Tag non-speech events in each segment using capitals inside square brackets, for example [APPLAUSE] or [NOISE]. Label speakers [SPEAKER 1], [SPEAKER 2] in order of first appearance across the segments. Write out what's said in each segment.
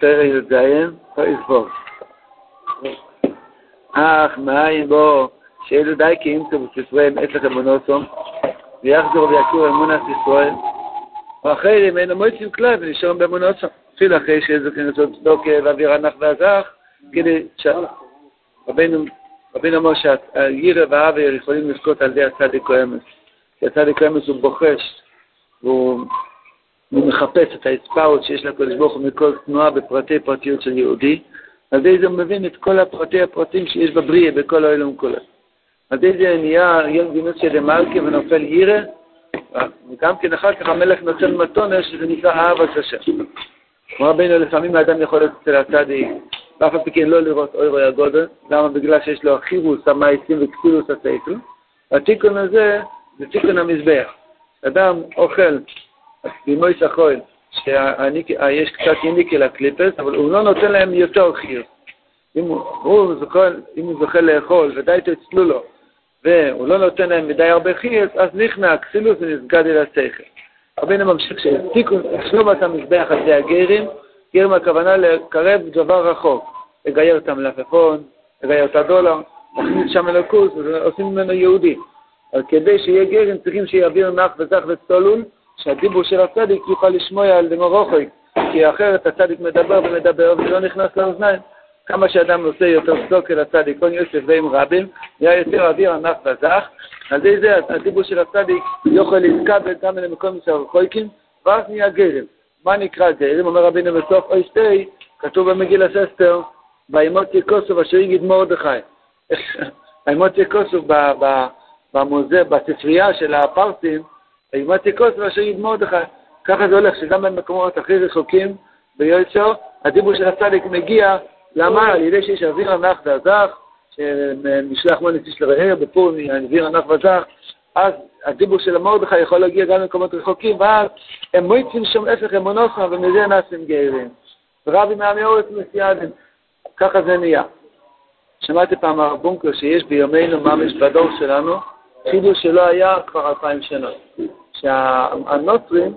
[SPEAKER 1] פרק י"ז, פרק אך מאין בו שאלו די כי ימצאו בספריהם אצלך אמונוסום, ויחזרו ויכירו אמונת ישראל, ואחרי ממנו מועצים כלל ונשארים באמונוסום. אפילו אחרי שזוכרים לעשות צדוקה ואוויר הנח והזך, כדי שרבנו אמר שהירא והעבר יכולים לזכות על ידי הצדיק או אמס. כי הצדיק או אמס הוא בוחש, והוא מחפש את האספאות שיש לקדוש ברוך הוא מכל תנועה בפרטי פרטיות של יהודי, על ידי זה הוא מבין את כל הפרטי הפרטים שיש בבריאה, בכל העולם כולו. על ידי זה נהיה יום גינוס של מלכה ונופל ירא, וגם כן אחר כך המלך נותן מתונה שזה נקרא אהבת השם. כמו רבינו, לפעמים האדם יכול להיות אצל הצדיק, ואף על פי כן לא לראות אוי רוי הגודל, למה? בגלל שיש לו חירוס המעשים וכסילוס הסייכל. התיקון הזה זה תיקון המזבח. אדם אוכל בימוי סחוי, שיש קצת איניקי לקליפס, אבל הוא לא נותן להם יותר חיר. אם הוא, הוא זוכל, אם הוא זוכה לאכול ודי תצלו לו, והוא לא נותן להם מדי הרבה חיר, אז נכנע הכסילוס ונסגד אל השכל. רבינו ממשיך שהתיקון, שלום המזבח על ידי הגרים, גרם הכוונה לקרב דבר רחוק, לגייר את המלפפון, לגייר את הדולר, להכניס שם אלוקוס, ועושים ממנו יהודי. אבל כדי שיהיה גרם צריכים שיעביר נח וזך וצולול, שהדיבור של הצדיק יוכל לשמוע על דמורוכוי, כי אחרת הצדיק מדבר ומדבר וזה לא נכנס לאוזניים. כמה שאדם עושה יותר צדוק אל הצדיק, כל יוסף ועם רבים, נהיה יותר אוויר ענף וזך, על זה הדיבור של הצדיק יוכל להתקבל גם למקום של הרחוקים, ואז נהיה גרם. מה נקרא גרם? אומר רבינו בסוף אוי שתי, כתוב במגילת אסתר, וימות יקוסוב אשר יגיד מרדכי. [LAUGHS] וימות יקוסוב במוזר, בספרייה של הפרסים, וימתי כוס ואשר יד מרדכי. ככה זה הולך, שגם במקומות הכי רחוקים ביועצו, הדיבור של הצדיק מגיע, למה? על ידי שיש אוויר הנח והזך, שנשלח מוניס איש לרעהו בפורים, אוויר הנח והזך, אז הדיבור של המרדכי יכול להגיע גם למקומות רחוקים, ואז הם מויצים שם הפך אמונוסם, ומזה נעשים גאים. רבי מעמי אורץ מסיידן, ככה זה נהיה. שמעתי פעם הרב בונקר שיש בימינו ממש בדור שלנו, חידוש שלא היה כבר אלפיים שנה. שהנוצרים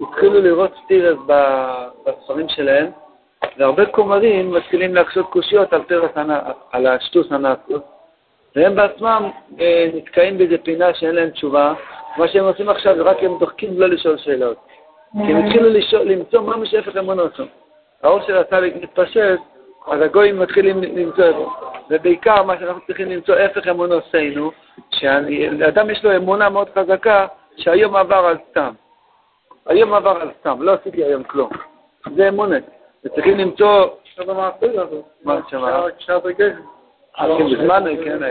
[SPEAKER 1] התחילו לראות סטירס בספרים שלהם, והרבה כומרים מתחילים להקשות קושיות על, תרס, על השטוס הנאצות, והם בעצמם אה, נתקעים באיזה פינה שאין להם תשובה. מה שהם עושים עכשיו זה רק הם דוחקים לא לשאול שאלות. כי הם התחילו לשאול, למצוא מה משאפת אמונותו. האור של הצדיק מתפשט, אז הגויים מתחילים למצוא את זה. ובעיקר מה שאנחנו צריכים למצוא, הפך אמונותינו, שאדם יש לו אמונה מאוד חזקה, שהיום עבר על סתם. היום עבר על סתם, לא עשיתי היום כלום. זה אמונה. וצריכים למצוא... מה שמה? כן, בזמן, כן,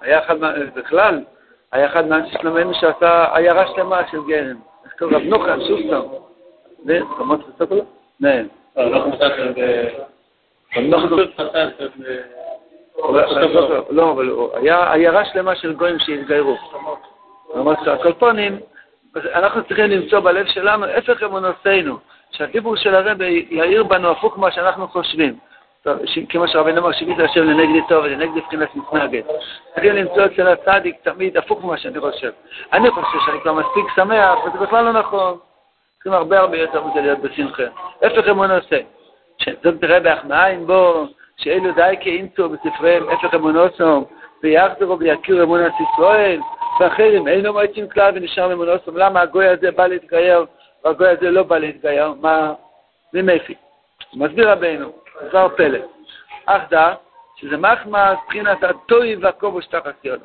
[SPEAKER 1] היה אחד, בכלל, היה אחד מהאנשי שלומנו שעשה עיירה שלמה של גרם. איך קוראים? רב נוחן, שוסטר. זה, רמות לסופר? נהן. לא, אבל היה עיירה שלמה של גויים שהתגיירו. אמרתי, הקלפונים, אנחנו צריכים למצוא בלב שלנו הפך אמונותינו, שהדיבור של הרבי יאיר בנו הפוך ממה שאנחנו חושבים. כמו שרבינו אמר, שיבית השם לנגדי טוב ולנגדי מבחינת מתנגד. צריכים למצוא אצל הצדיק תמיד הפוך ממה שאני חושב. אני חושב שאני כבר מספיק שמח, וזה בכלל לא נכון. צריכים הרבה הרבה יותר מזה להיות בשמחה. הפך אמונותינו. זאת תראה בהכנעין בו, שאלו די כאימצו בספריהם הפך אמונותינו, ויחזרו ויכירו אמונת ישראל, ואחרים אינו מועצים כלל ונשאר ממונוסום. למה הגוי הזה בא להתגייר והגוי הזה לא בא להתגייר? מה? זה מפי. מסביר רבינו, דבר פלא. אך דע, שזה מחמא מבחינת הטוי והכובוש תחת יונו.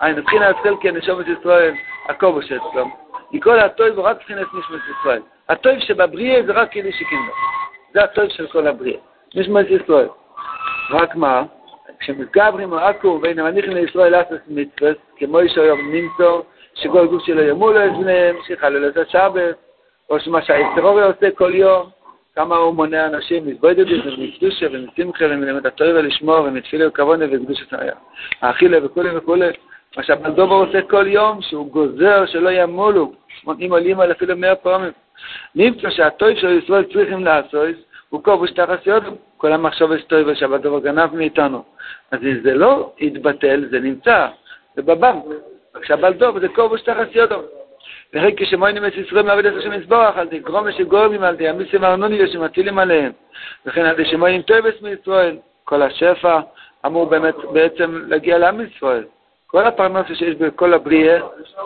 [SPEAKER 1] היינו, מבחינת חלקי הנשומת ישראל, הכובוש אצלו. מכל הטוי הוא רק מבחינת נשמת ישראל. הטוי שבבריאה זה רק כאילו שכינדו. זה הטוי של כל הבריאה. נשמת ישראל. רק מה? כשמתגברים עכו בין המניחים לישראל לעשות מצווה, כמו שהיום נמצא, שכל גוף שלו ימול לאזניהם, שיחלל את השבת, או שמה שהאסטרורי עושה כל יום, כמה הוא מונע אנשים מתבודדות ומקדושה ומשמחה ומלמד התואר ולשמור ומתפילה וכוונה וקדושת האכילה וכולי וכולי. מה שהבלדובר עושה כל יום, שהוא גוזר שלא ימולו, אם עולים על אפילו מאה פעמים. נמצא שהטוב של ישראל צריכים לעשות, הוא כובש תחת יודו. כל המחשבת טובה שהבלדובר גנב מאיתנו. אז אם זה לא יתבטל, זה נמצא, זה בבנק. כשהבלדובר זה כובש תחת יודו. וכן כשמוינים את ישראל מעבד את השם יסבורך, על תגרום שגורמים על תימיסים ארנוניה שמטילים עליהם, וכן על שמוינים טויבס מישראל, כל השפע אמור באמת בעצם להגיע לעם ישראל. כל הפרנסה שיש בכל הבריאה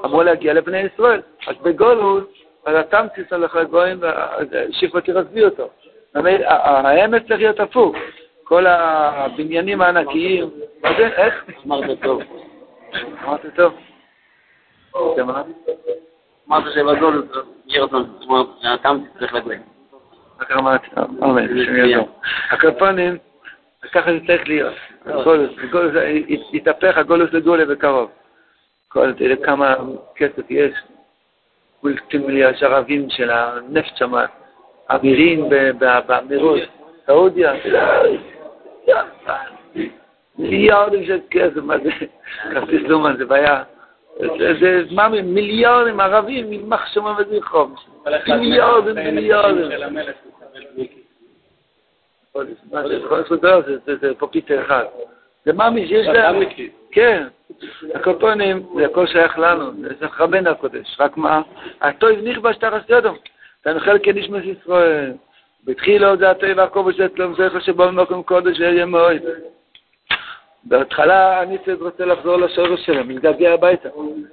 [SPEAKER 1] אמור להגיע לבני ישראל. אז בגולוס, אז התמציס הלך לגויים, שיפו תרסבי אותו. האמת צריך להיות הפוך. כל הבניינים הענקיים, מה זה? איך?
[SPEAKER 2] אמרת טוב.
[SPEAKER 1] אמרת טוב.
[SPEAKER 2] אמרת שבגול יהיה רצון, התמציס צריך.
[SPEAKER 1] רק אמרתי, אמן, הקרפונים, ככה זה צריך להיות. יתהפך הגולוס לגולה בקרוב. כל, תראה כמה כסף יש. מיליארד ערבים של הנפט שם, אמירים באמירות, סעודיה, מיליארדים של כסף, מה זה, כרטיס לומן זה בעיה. זה מה מיליארדים ערבים, יימח שמו וזכרו. מיליארדים, מיליארדים. זה פה פיצר אחד. זה מאמי שיש להם, כן, הקופונים, זה הכל שייך לנו, זה רבנו הקודש, רק מה, הטוב נכבש תחת ידום, תנחל כנשמס ישראל, בתחילו זה הטוב והכובש אצלם זכר שבו במקום קודש ויהיה מועד. בהתחלה אני רוצה לחזור לשורש שלהם, להתגעגע הביתה.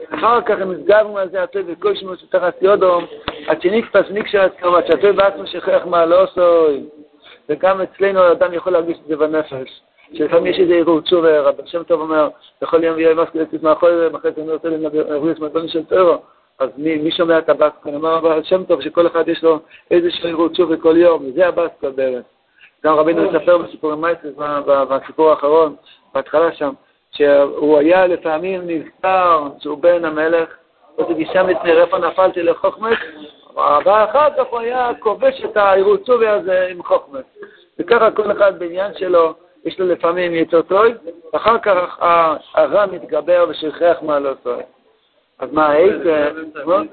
[SPEAKER 1] אחר כך הם הסגרנו על זה הטוב וכל שמות שתחת יודום, עד שנקפס נקשר עצמו, עד שהטוב בעצמו שכח מה לא עשוי. וגם אצלנו אדם יכול להרגיש את זה בנפש. שלפעמים יש איזה ערעור תשובה, רבי שם טוב אומר, יכול יום ויהיה מסקלטית מאחורי, ואחרי זה אני רוצה להביא מהדברים של טרו. אז מי, מי שומע את הבסקול? אמר רבי שם טוב שכל אחד יש לו איזשהו ערעור תשובה כל יום, וזה הבסקול בערך. גם רבינו מספר בסיפור המייסס, בסיפור האחרון, בהתחלה שם, שהוא היה לפעמים נזכר שהוא בן המלך, עוד גישה מצנר, איפה נפלתי לחוכמת, ואחר כך הוא היה כובש את תשובה הזה עם חוכמת. וככה כל אחד בעניין שלו, יש לו לפעמים יצר טוב, ואחר כך הרע מתגבר ושכח מה לא טוב. אז מה, הייתה, נכון?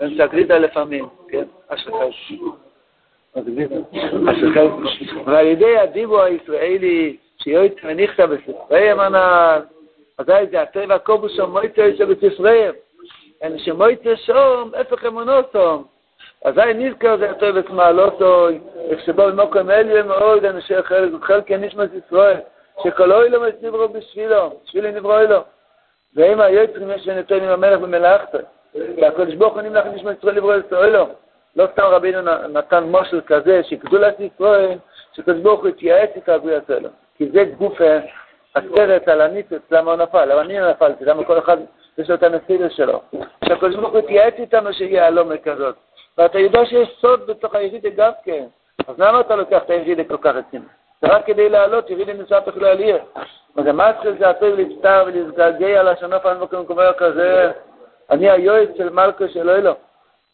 [SPEAKER 1] הם שגרידה לפעמים, כן? אשכל. ועל ידי הדיבו הישראלי, שיועית מניחתה בספרי המנהל, אז היה זה הטבע קובו שם מויצה יושב את ישראל. אין שמויצה שום, איפך אמונות שום. אז היה נזכר זה הטבע כמעלות אוי, וכשבו במוקם אליה מאוד, אנשי חלק, חלק כנשמת ישראל, שכל אוי לא מצניברו בשבילו, בשבילי נברו אלו. ואם היוצרים יש ונתן עם המלך במלאכתו, והקדוש ברוך הוא נמלך נשמת ישראל נברו אלו. לא סתם רבינו נתן מושל כזה, שגדולת ישראל, שקדוש ברוך הוא התייעץ איתה בריאת אלו. כי זה גוף הסרט על הניצוץ, למה הוא נפל, למה אני נפלתי, למה כל אחד יש לו את הנסידה שלו. שהקדוש ברוך הוא התייעץ איתנו שיהיה הלומה כזאת. ואתה יודע שיש סוד בתוך הירידה גם כן. אז למה אתה לוקח את הירידה כל כך רציני? זה רק כדי לעלות, נמצא בכלל עלייה. אז מה אצל זה הטוב להצטער ולהתגעגע לשנוף על מקום קובע כזה? אני היועץ של מלכו של אלו.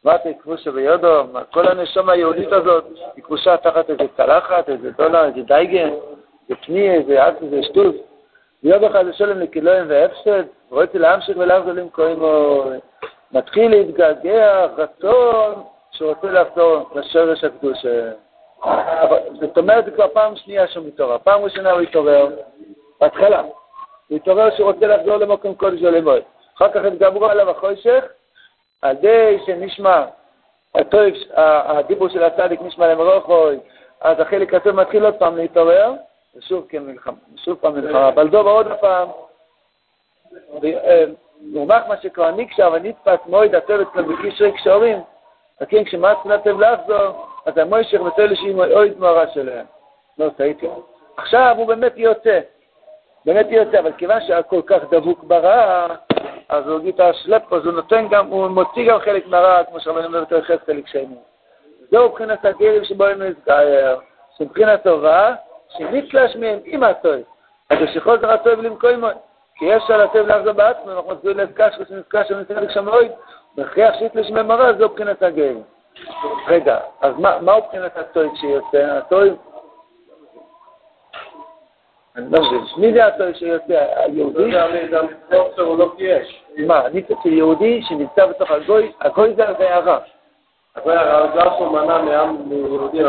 [SPEAKER 1] מה זה כבושה ביודו? כל הנשום היהודית הזאת היא כבושה תחת איזה צלחת, איזה דולר, איזה דייגן, איזה פני, איזה ארץ, איזה שטוס. ויום אחד זה שולם לכילויים והפסד, ורוצה להמשיך ולעבוד למקוים מתחיל להתגעגע, רצון שהוא רוצה לחזור לשורש הקדושה. זאת אומרת, זה כבר פעם שנייה שהוא מתעורר. פעם ראשונה הוא התעורר, בהתחלה. הוא התעורר שהוא רוצה לחזור למקום קודש ולמועד. אחר כך התגברו עליו החושך, על ידי שנשמע, הדיבור של הצדיק נשמע למרוחוי, אז החלק הזה מתחיל עוד פעם להתעורר, ושוב כן מלחמה, שוב פעם מלחמה. אבל דובר עוד פעם, לעומת מה שקרה נקשר ונתפס מועד הטוב אצלם בקשרי קשרים, וכן כשמאס נתב לחזור, אז המוישך נותן לשאימו אוהד מורה שלהם. לא, טעיתי. עכשיו הוא באמת יוצא, באמת יוצא, אבל כיוון שהיה כל כך דבוק ברע, אז הוא הגיד את השלפ, אז הוא נותן גם, הוא מוציא גם חלק מהרע, כמו שאומרים אומר יותר חסד לקשיינו. זהו מבחינת הגרים שבו הם נזכר, שמבחינת טובה, שנתלש מהם עם הטוב. אז שכל דבר טוב למקום כי יש על הטוב לחזור בעצמו, אנחנו מצביעים להזכש, ושנזכש ונזכש לשמוי, מכריח שיתלש ממראה, זו בחינת הגר. רגע, אז מהו בחינת הטוב שיוצא? הטוב... אני לא מבין, מי זה הטוב שיוצא? היהודי? מה, אני חושב שיהודי שנמצא בתוך הגוי, הגוי זה הרע.
[SPEAKER 3] הגוי הרע, זה שהוא מנע מעם יהודי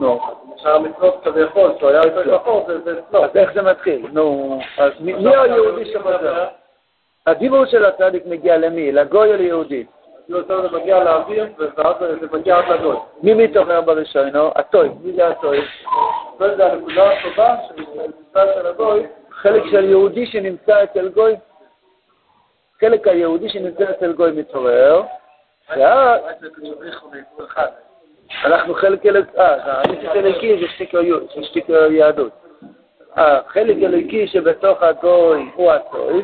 [SPEAKER 1] נו.
[SPEAKER 3] שהמצוות כביכול, שהוא היה יותר כחור, זה לא.
[SPEAKER 1] אז איך זה מתחיל? נו, אז מי היהודי שחוזר? הדיבור של הצדיק מגיע למי? לגוי או ליהודי?
[SPEAKER 3] זה מגיע לאוויר, ואז זה מגיע עד לגוי.
[SPEAKER 1] מי מתעורר בראשונו? הטוי. מי זה הטוי?
[SPEAKER 3] זה הנקודה הטובה שנמצא אצל הגוי,
[SPEAKER 1] חלק של יהודי שנמצא אצל גוי. חלק היהודי שנמצא אצל גוי מתעורר, אנחנו חלק אלוקי, אה, הניסית אלוקי זה שתיקו יהדות. החלק אלוקי שבתוך הגוי הוא הטוב,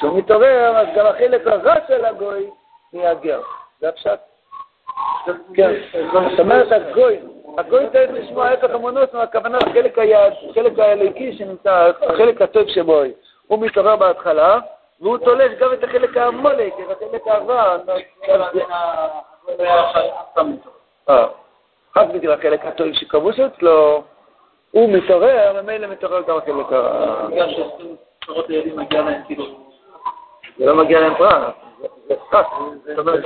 [SPEAKER 1] כשהוא מתעורר, אז גם החלק הרע של הגוי נהיה גר. זה הפשט. כן, זאת אומרת, הגוי, הגוי צריך לשמוע ההפך המונוס, הכוונה לחלק האלוקי שנמצא, החלק הטוב שבו הוא מתעורר בהתחלה, והוא תולש גם את החלק המולק, את החלק הרע. רק בגלל החלק הטוב שכבוש אצלו, הוא מתעורר, ממילא מתעורר גם החלק הרע.
[SPEAKER 2] בגלל שעשרות ילדים מגיע להם כאילו...
[SPEAKER 1] זה לא מגיע להם פרס, זה פרס. זאת אומרת,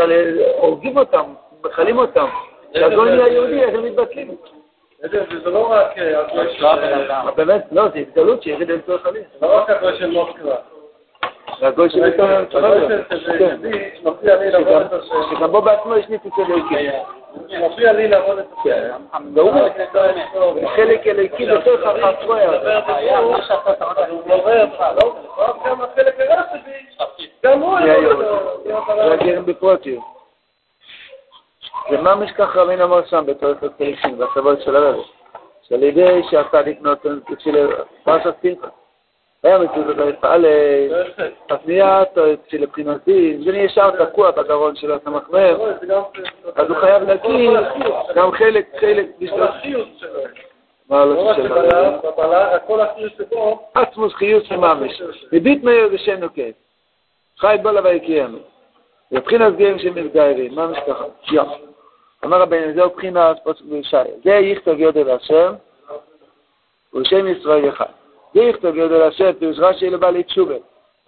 [SPEAKER 1] הורגים אותם, מכלים אותם. כשהגוי נהיה יהודי, אז הם מתבטלים.
[SPEAKER 3] זה זה לא רק אה, הגוי של...
[SPEAKER 1] באמת, לא, זה התגלות שירד אל צורך חליל.
[SPEAKER 3] זה לא רק הגוי של מוסקבה.
[SPEAKER 1] זה הגוי של
[SPEAKER 3] של של את השם.
[SPEAKER 1] שגם בו בעצמו יש ניתוק אלוקי.
[SPEAKER 3] מפריע לי לעבוד את השם.
[SPEAKER 1] והוא חלק אלוקי בתוך החפרויה.
[SPEAKER 3] הוא מעורר, לא לא גם החלק הרע שלי, גם הוא
[SPEAKER 1] זה
[SPEAKER 3] יכול
[SPEAKER 1] היהודי.
[SPEAKER 3] להיות
[SPEAKER 1] זה הגרם בפרוטיות. זה ממש ככה רבין אמר שם בתורת הסטייקים, בהסבות של הרב. שעל ידי שהצדיק נותן, פרשת פנחס. היה אז נהיה אצל מבחינתי, זה ישר תקוע בגרון של הסמ"ר,
[SPEAKER 3] זה גם...
[SPEAKER 1] אז הוא חייב להכיר גם חלק, חלק בשביל...
[SPEAKER 3] החיוס שלו.
[SPEAKER 1] מה
[SPEAKER 3] לא
[SPEAKER 1] לא
[SPEAKER 3] בבלע, כל החיוס שבו,
[SPEAKER 1] עצמוס חיוס ממש. מביט מאיר ושם נוקד. חי בולה ויקיינו. גרים של מתגיירים, ממש ככה. יום. אמר רבינו, זהו בחינת פוסק בישעיה. זה יכתוב יודל השם, ולשם ישראל אחד. יכתוב יודל השם, פירוש רש"י לבעלי תשובה.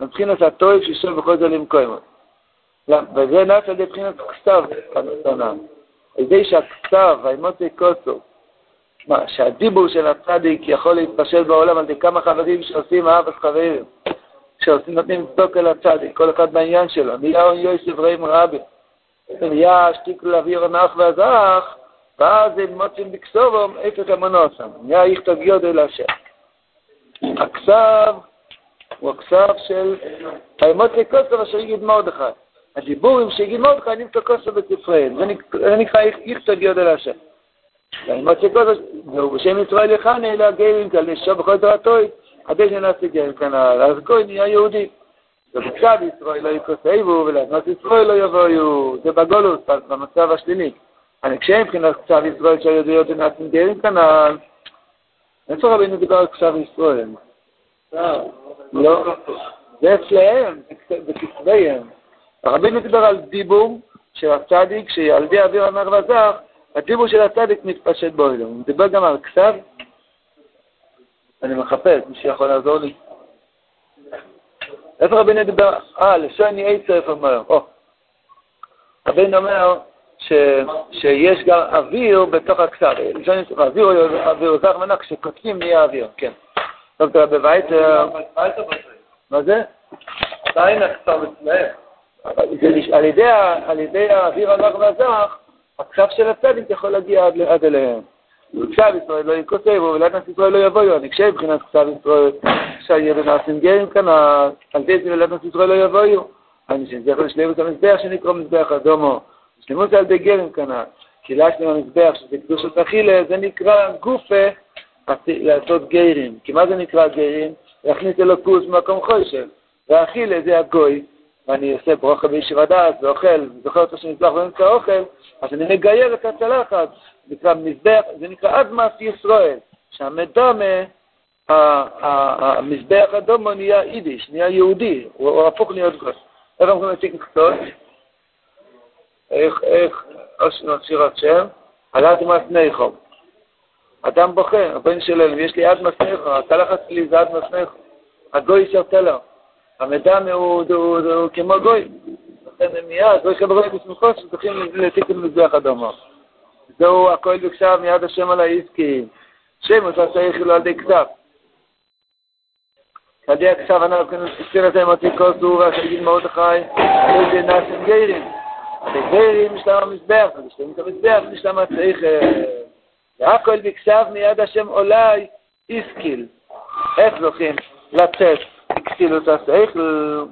[SPEAKER 1] מבחינת הטוב שישוב בכל זה למקוימו. וזה נעשה על ידי בחינת כתב, כנתונה. על ידי שהכתב, האמוצי קוסו, מה, שהדיבור של הצדיק יכול להתפשט בעולם על ידי כמה חברים שעושים אהבת חברים, שעושים, נותנים צדוק אל הצדיק, כל אחד בעניין שלו, נהיה און יוסף רעים רבי, נהיה שתיקו להעביר הנח והזך, ואז הם מוצאים בקסובום איפה המונוסם, נהיה יכתוב יודו להשם. הכסב הוא הכסב של האמוצי כוסף אשר יגיד מרדכי. הדיבורים שיגיד מרדכי נמצא כוסף בספריהם, זה נק- זה נקרא יכתוב יודו להשם. והאמות שכל זהו בשם ישראל יחנה אלא גרים כאן לשוב בכל תורתוי עדי שנעשה גרים כנ"ל אז גוי נהיה יהודי. ובצד ישראל לא יקוסייבו ולאדמת ישראל לא יבואו. זה בגולוס במצב השלילי. אני כשאין מבחינת קצב ישראל שהיהודיות נעשים גרים כנ"ל איפה רבינו דיבר קצב ישראל? לא, זה אצלהם, בכתביהם. רבינו דיבר על דיבור של הצדיק, שילדי אוויר המר וזך, הדיבור של הצדיק מתפשט באוילום. הוא דיבר גם על כתב, אני מחפש, מי שיכול לעזור לי. איפה רבינו דיבר? אה, לשוני עצר אומר. או. רבינו אומר ש, שיש גם אוויר בתוך עצר, אוויר אוויר זך מנה, כשכותבים נהיה אוויר, כן. דוקטור בווייטר, מה זה?
[SPEAKER 3] עדיין אצלהם.
[SPEAKER 1] זה על ידי, האוויר הרך והזך, הכתב של הצדיק יכול להגיע עד, אליהם. וכתב ישראל לא יכותב, ולדת ישראל לא יבואו, אני כשם מבחינת כתב ישראל, שיהיה בנעשים גרים כנ"ל, על ידי זה ולדת ישראל לא יבואו. אני שזכר שלמות המזבח שנקרא מזבח אדומו, שלמות על ידי גרים כנ"ל. קהילה שלם המזבח, שזה קדושת אכילה, זה נקרא גופה לעשות גרים. כי מה זה נקרא גרים? להכניס אלוקוס במקום חושב. והאכילה זה הגוי, ואני עושה ברוכה בישיבה דעת ואוכל, זוכר אותו שנצלח באמצע האוכל, אז אני מגייר את הצלחת, נקרא מזבח, זה נקרא אדמת ישראל, שהמדומה, ה- ה- המזבח אדומו נהיה יידיש, נהיה יהודי, הוא הפוך להיות גוס. איפה אנחנו מציגים קצות? איך, איך, שירת שם, על אדמת ניחום. אדם בוכה, הבן שלנו, יש לי אדמת ניחום, הצלחת שלי זה אדמת ניחום. הגוי שרתה לו. המדמה הוא, כמו גוי. לכן מיד, גוי חברי בסמיכות שצריכים לתיקון מזבח אדומו. זהו הכל בכתב מיד השם על העסקי. שם הוא צריך לו על ידי כתב. ידי הכתב אנחנו נסתכל את עם עתיקות הוא והשגיל מרדכי, על ידי נאסם גיירים. בגבירים יש להם המזבח, ובשלמות המזבח יש להם השכל. והכל בקשב מיד השם אולי איסקיל. איך זוכים לצאת בכסילות השכל,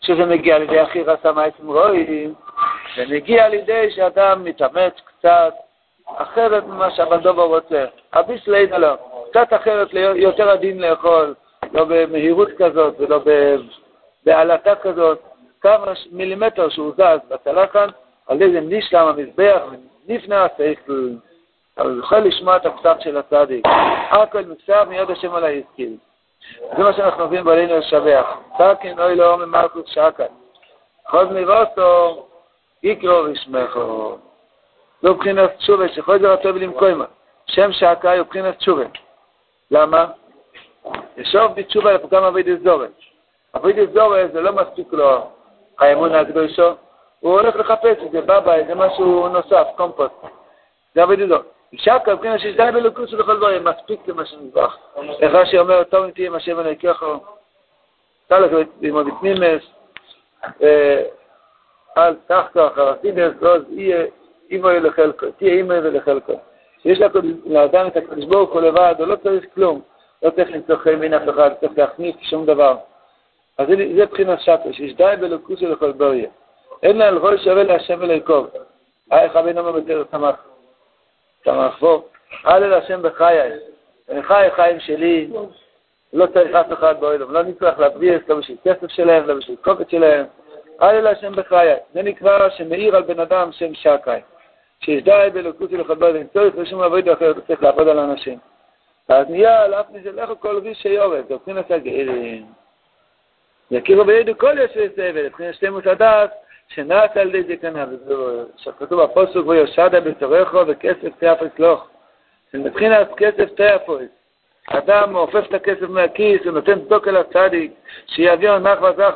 [SPEAKER 1] שזה מגיע על ידי הכי רסה מעצם רואים, זה מגיע על ידי שאדם מתאמץ קצת אחרת ממה שהבנדובר רוצה. הביס לידה לו, קצת אחרת, יותר עדין לאכול, לא במהירות כזאת ולא בעלתה כזאת, כמה מילימטר שהוא זז בצלחן, על ידי נשלם המזבח ונפנה השכל. אבל יכול לשמוע את הפסק של הצדיק. הכל מקצב מיד השם על ההזכיר. זה מה שאנחנו מביאים בעלינו לשבח. סכין אוי לא ממלכות שקל. חוז מבוסו יקרו ושמחו. זו מבחינת תשובה, שכל זה רצוי ולמקוימה. שם שקאי הוא מבחינת תשובה. למה? ישוב בתשובה לפעמים אבידי זורם. אבידי זורם זה לא מספיק לו האמון הקדושו, הוא הולך לחפש את זה, בבא, זה משהו נוסף, קומפוסט. אבידי זורם. שקה, מבחינת שיש די בלוקוס ולכל דברים, מספיק למה שנזבח. איך רש"י אומר, טוב אם תהיה עם השם אלוהיכך, תלך ללמוד בפנימס, אל תחתו אחר הסידס, ועוז יהיה אימו לחלקו, תהיה אימו ולחלקו. יש לאדם את הקדוש ברוך הוא לבד, הוא לא צריך כלום, לא צריך למצוא חן בין אף אחד, צריך להכניס שום דבר. אז זה בחינת שקה, שיש די בלוקוס ולכל בריה. אין לה אלוהי שווה להשם אלוהיקוב. איך רבינו אומר בתרס שמח. שמח בו. הלל השם בחיי. חי חיים שלי, לא צריך אף אחד בעולם, לא נצטרך להבריס, לא בשביל כסף שלהם, לא בשביל קופת שלהם. הלל השם בחיי. זה נקרא שמאיר על בן אדם שם שקאי. שיש די באלוקות ולכבוד, אין צורך ושום עבודה אחרת, צריך לעבוד על אנשים. אז נהיה על אף מזה לכו כל ריש שיורד, זה מבחינת הגרים. יכירו בידו כל ישרי סבל, מבחינת שלמות הדעת, שנעש על ידי זקנה, שכתוב בפוסוק ויושדה בצורךו וכסף תאפס לוך. מבחינת כסף תאפס. אדם מעופף את הכסף מהכיס ונותן צדוק אל הצדיק, שיעביר נח וזך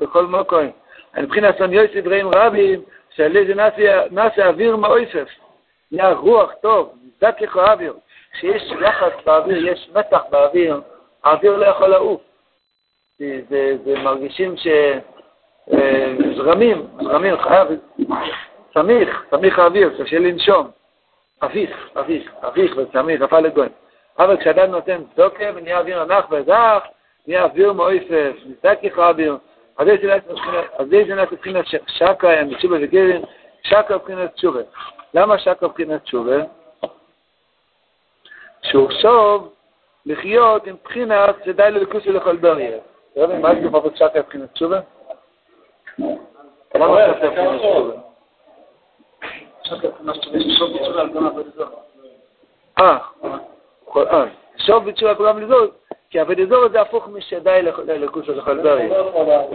[SPEAKER 1] בכל מוקוי. מבחינת סון יוסף רעים רבים, שעל ידי נעשה אוויר מאויסף. נהיה רוח טוב, נזדק לכו אוויר. כשיש לחץ באוויר, יש מתח באוויר, האוויר לא יכול לעוף. זה, זה, זה מרגישים ש... זרמים, זרמים, חייב, סמיך, סמיך האוויר, קשה לנשום. אביך, אביך, אביך וסמיך, אפה לגויים. אבל כשאדם נותן צדוקה ונהיה אוויר ענך וזך, נהיה אוויר מויפף, ניסק לך אוויר. אז זה נעשה מבחינת שקה, הם בתשובה וגרין, שקה מבחינת תשובה. למה שקה מבחינת תשובה? שהוא שוב לחיות עם בחינת שדי לליכוס ולכל בריה. יודע מה בפרט שקה מבחינת תשובה? מה זה אה, אה, שוב בתשובה כולם לזוז, כי אבדזור זה הפוך משדי ללקוס ולכל בריה.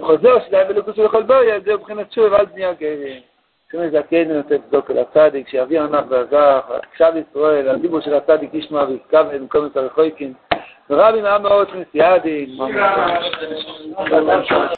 [SPEAKER 1] חוזר שדי בלקוס ולכל בריה, זה מבחינת תשובה ועל בנייה גרים. כמו זקן נותן צדוק אל הצדיק, שיביא ענף ועזח, עכשיו ישראל, הדיבור של הצדיק ישמע ויסקב במקום את הרחויקים. ורבי מהעם מאוד מסיעדים.